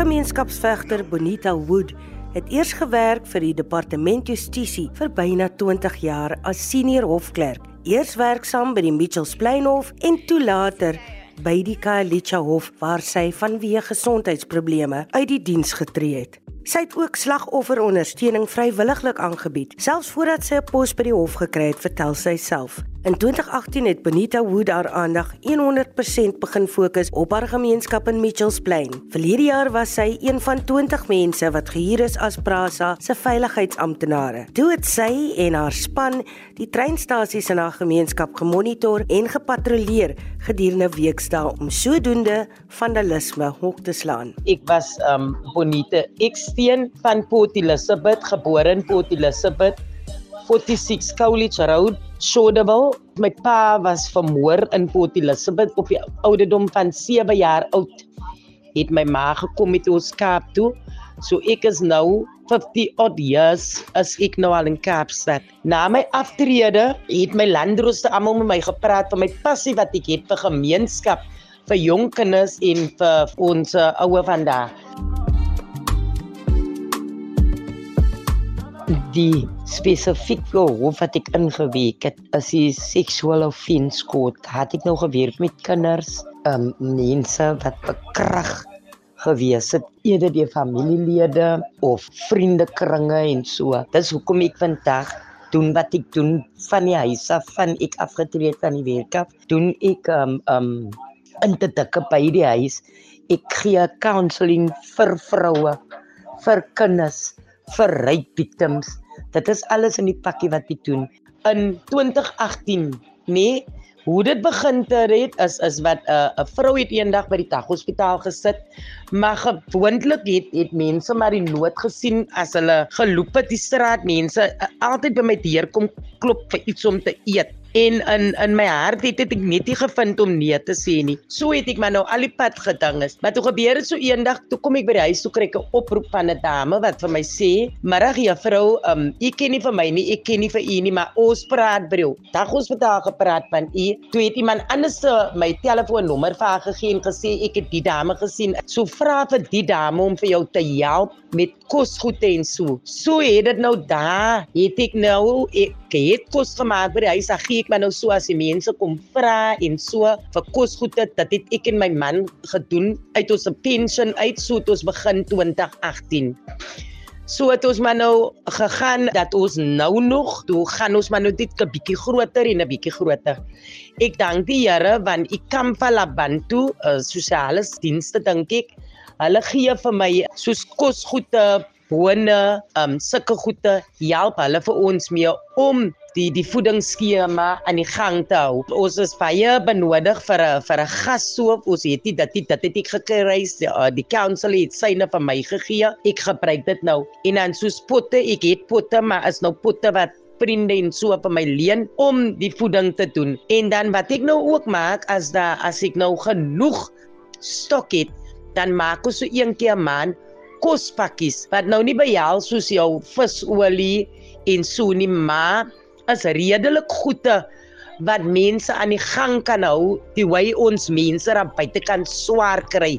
Gemeenskapsvegter Bonita Wood het eers gewerk vir die Departement Justisie vir byna 20 jaar as senior hofklerk. Eers werksaam by die Mitchells Plainhof en toe later by die Khayelitsha Hof waar sy vanweë gesondheidsprobleme uit die diens getree het. Sy het ook slagofferondersteuning vrywilliglik aangebied, selfs voordat sy 'n pos by die hof gekry het, vertel sy self. In 2018 het Benita Wood haar aandag 100% begin fokus op haar gemeenskap in Mitchells Plain. Verlede jaar was sy een van 20 mense wat gehuur is as Prasa se veiligheidsamptenare. Toe het sy en haar span die treinstasies in haar gemeenskap gemonitor en gepatrolleer gedurende weekdae om sodoende vandalisme hok te slaan. Ek was um Bonita Eksteen van Port Elizabeth, gebore in Port Elizabeth, 46 Cowlitz Road Shortable. My pa was vermoor in Port Elizabeth op die ouderdom van 7 jaar oud. Het my ma gekom met ons Kaap toe. So ek is nou 50 odd years as ek nou al in Kaapstad. Na my aftrede het my landrooste almal met my gepraat van my passie wat ek het vir gemeenskap, vir jong kinders en vir ons uh, ouer vandag. Die spesifieke hof wat ek ingeweek het is die sexual offence court. Het ek nou gewerk met kinders, um, mense wat bekrag gewees het, eerder die familielede of vriendekringe en so. Dis hoekom ek vandag doen wat ek doen van die huis af van ek afgetree van die werk af. Doen ek um um in te dikke by die huis. Ek gee counselling vir vroue, vir kinders vir rape victims. Dit is alles in die pakkie wat ek doen. In 2018, nee, hoe dit begin te het is is wat 'n uh, vrou het eendag by die daghospitaal gesit, maar gewoonlik het het mense maar die nood gesien as hulle geloop het die straat, mense uh, altyd by my deur kom klop vir iets om te eet. En in in my hart het, het ek net nie gevind om nee te sê nie. So het ek maar nou al die pad geding is. Maar toe gebeur dit so eendag, toe kom ek by die huis toe kry ek 'n oproep van 'n dame wat vir my sê: "Middag juffrou, um u ken nie vir my nie, ek ken nie vir u nie, maar ons praat bro. Dag ons daar gepraat van u. Toe het iemand anders my telefoonnommer vir haar gegee en gesê ek het die dame gesien. So vra vir die dame om vir jou te help met kosgoed en so. So het dit nou daar. Het ek nou ek het kos gemaak by die huis. Ek ek maar nou so as die mense kom vra en so vir kosgoede dat dit ek en my man gedoen uit ons pensioen uit so het ons begin 2018. So het ons maar nou gegaan dat ons nou nog, toe gaan ons maar nou dit 'n bietjie groter en 'n bietjie groter. Ek dank die Here want ek kom van Labantu, uh, sosiale dienste dink ek. Hulle gee vir my soos kosgoede, bone, um sulke goede help hulle vir ons mee om die die voedingsskema aan die gang te hou. Ons is baie benodig vir 'n vir 'n gassoof. Ons het dit dat dit dat dit ek gekry die, uh, die council het syne vir my gegee. Ek gebruik dit nou. En dan soos potte, ek het potte, maar is nou potte wat vriende en so vir my leen om die voeding te doen. En dan wat ek nou ook maak as da as ek nou genoeg stok het, dan maak ek so een keer 'n maand kospakkies wat nou nie behels soos jou visolie en so nie maar is redelik goede wat mense aan die gang kan hou die wy ons mense dan buitekant swaar kry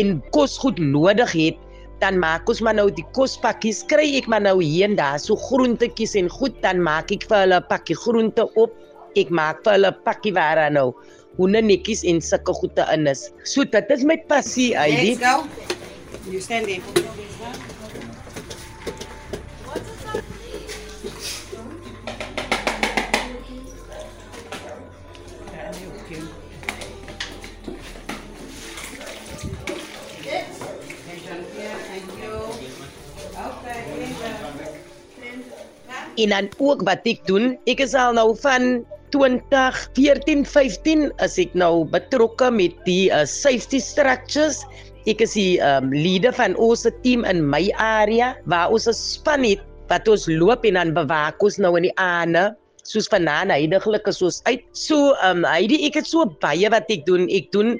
en kos goed nodig het dan maak ons maar nou die kospakkies kry ek maar nou hier en daar so groentetjies en goed dan maak ek vir hulle 'n pakkie groente op ek maak vir hulle 'n pakkie waar nou hoene netjies en sulke goede in is so dit is my passie Heidi Let's go. You stand there. En dan ook wat ek doen, ek is al nou van 2014 15 as ek nou betrokke met die uh, safety structures. Ek is die um, leader van ons team in my area waar ons 'n span het wat ons loop en dan bewaak ons nou in die aande soos vanaand heidaglik is ons uit. So um Heidi, ek het so baie wat ek doen. Ek doen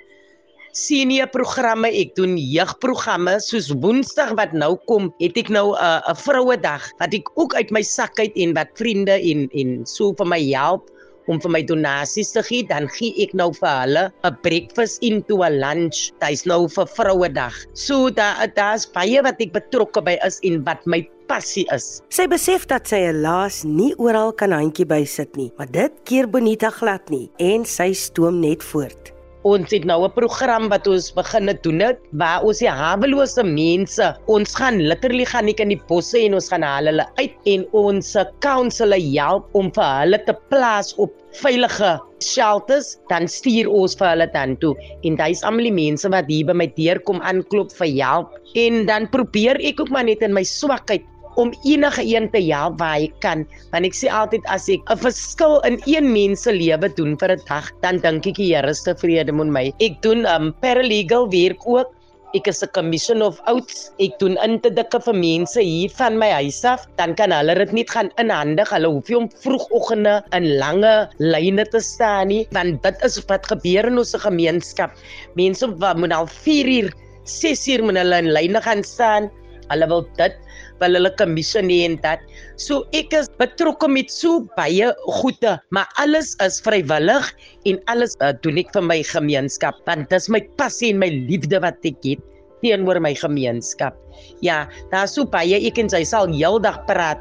senior programme, ek doen jeugprogramme soos Woensdag wat nou kom, het ek nou 'n uh, 'n vrouedag wat ek ook uit my sak uit en wat vriende en en so vir my help om vir my donasies te gee, dan gee ek nou vir hulle 'n breakfast into a lunch. Dit is nou vir Vrouedag. So daar daar's baie wat ek betrokke by is en wat my passie is. Sy besef dat sy 'n laas nie oral kan handjie bysit nie, maar dit keer Bonita glad nie en sy stoom net voort. Ons het nou 'n program wat ons begin het doen het waar ons die hawelose mense, ons gaan literally gaan nie in die bosse en ons gaan haal hulle uit en ons counsel help om vir hulle te plaas op veilige shelters, dan stuur ons vir hulle dan toe. En dis almal die mense wat hier by my deur kom aanklop vir help. En dan probeer ek ook maar net in my swakheid om enige een te help waar hy kan. Want ek sê altyd as ek 'n verskil in een mens se lewe doen vir 'n dag, dan dink ek die Here is tevrede met my. Ek doen um paralegal werk ook. Ek is 'n commission of oaths. Ek doen interdikke vir mense hier van my huis af. Dan kan hulle dit net gaan inhandig. Hulle hoef nie om vroegoggende in lange lyne te staan nie, want dit is wat gebeur in ons gemeenskap. Mense moet al 4 uur, 6 uur moet hulle in lyne gaan staan. Hulle wil dit wil hulle kommissie nie en dat. So ek is betrokke met so baie goede, maar alles is vrywillig en alles uh, doen ek vir my gemeenskap want dis my passie en my liefde wat ek het teenoor my gemeenskap. Ja, daar's so baie ek en sy sal heeldag praat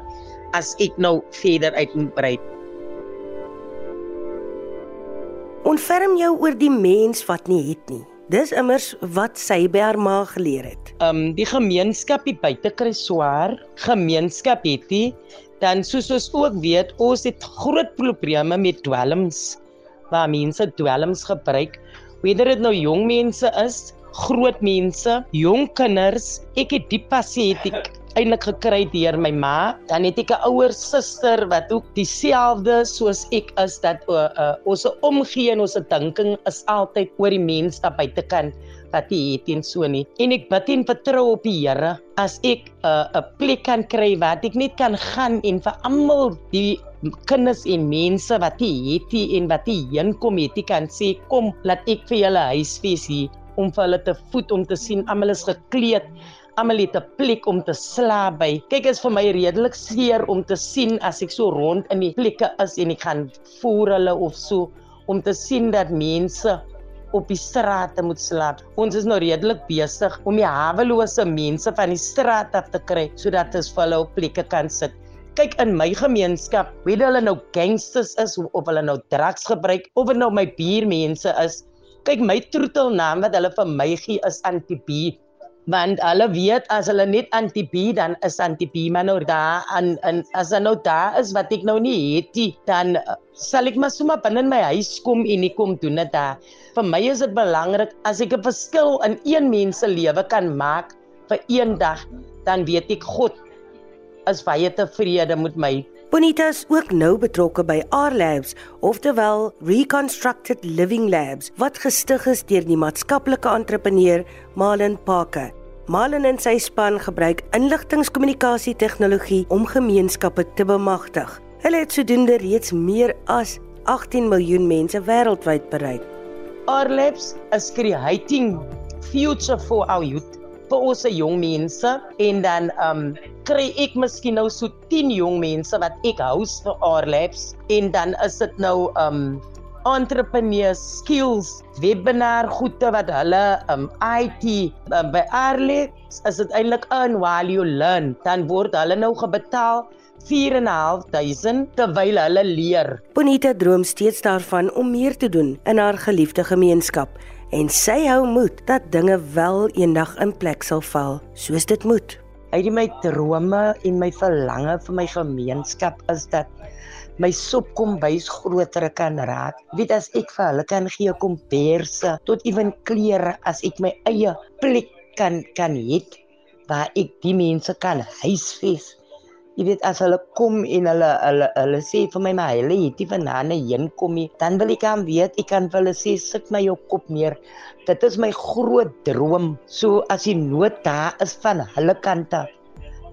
as ek nou verder uitbrei. Ontferm jou oor die mens wat nie het nie. Dis immers wat sy by haar ma geleer het. Um die gemeenskap hier buite kry swaar. Gemeenskap het dit dan soos ons ook weet, ons het groot probleme met dwelms. Waar mense dwelms gebruik, weder dit nou jong mense is, groot mense, jong kinders. Ek het die ek eintlik gekry deur my ma. Dan het ek 'n ouer suster wat ook dieselfde soos ek is dat uh, uh, ons omgee en ons dinking is altyd oor die mens daar buitekant wat jy het en so nie. En ek bid en vertrou op die Here as ek 'n plek kan kry waar ek net kan gaan en vir almal die kinders en mense wat jy het en wat jy heen kom het, jy kan sê kom laat ek vir julle huisfees hier om vir hulle te voed om te sien almal is gekleed almal het 'n plek om te slaap by. Kyk, is vir my redelik seer om te sien as ek so rond in die plekke is en ek gaan voer hulle of so om te sien dat mense op die strate moet slaap. Ons is nou redelik besig om die hawelose mense van die straat af te kry sodat ons vir hulle op plekke kan sit. Kyk in my gemeenskap, weet hulle nou gangsters is of hulle nou drugs gebruik of dit nou my buurmense is. Kyk my troetelnaam wat hulle vir my gee is Antibi want hulle weet as hulle net antibi dan is antibi maar nou daar en, en as dan nou daar is wat ek nou nie het nie dan uh, sal ek maar sommer binne my huis kom en ek kom doen dit daar. Vir my is dit belangrik as ek 'n verskil in een mens se lewe kan maak vir een dag dan weet ek God is baie tevrede met my Bonita is ook nou betrokke by R Labs, oftewel Reconstructed Living Labs, wat gestig is deur die maatskaplike entrepreneur Malin Parker. Malin en sy span gebruik inligtingskommunikasie tegnologie om gemeenskappe te bemagtig. Hulle het sodoende reeds meer as 18 miljoen mense wêreldwyd bereik. R Labs is creating future for our youth vir ons jong mense en dan um kry ek miskien nou so 10 jong mense wat ek house vir our labs en dan is dit nou um entrepreneur skills webinar goede wat hulle um IT um, by Arlex is dit eintlik in while you learn dan word hulle nou gebetaal 4.500 terwyl hulle leer. Bonita droom steeds daarvan om meer te doen in haar geliefde gemeenskap en sy hou moed dat dinge wel eendag in plek sal val soos dit moet. Uit my drome en my verlange vir my gemeenskap is dat my sop kom bys groter kan raak. Weet as ek vir hulle kan gee komperse tot ewen klere as ek my eie plek kan kan hê waar ek die mense kan huisves jy weet as hulle kom en hulle hulle hulle sê vir my maar hulle het nie vanaand heen kom nie dan wil ek aan weet ek kan vir hulle sê sit my jou kop neer dit is my groot droom so as die nood daar is van hulle kant af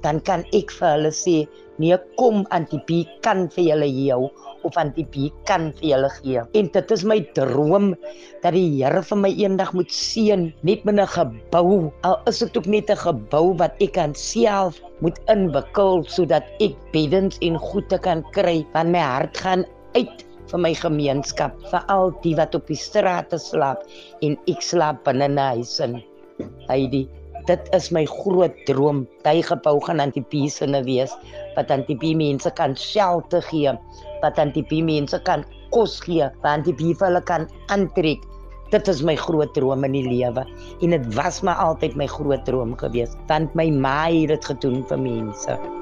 dan kan ek vir hulle sê nee kom antipie kan vir julle jou of antipie kan vir julle gee en dit is my droom dat die Here vir my eendag moet seën net met 'n gebou al is dit ook net 'n gebou wat ek kan self moet inwikkel sodat ek beddens en goede kan kry want my hart gaan uit vir my gemeenskap, vir al die wat op die strate slaap en ek slaap binne 'n huis in. Heidi, dit is my groot droom. Daai gebou gaan aan die piesene wees wat die mense kan shelter gee, wat die mense kan kos gee, wat die hulle kan aantrek. Dit is my groot droom in die lewe en dit was maar altyd my groot droom gewees want my ma het dit gedoen vir mense.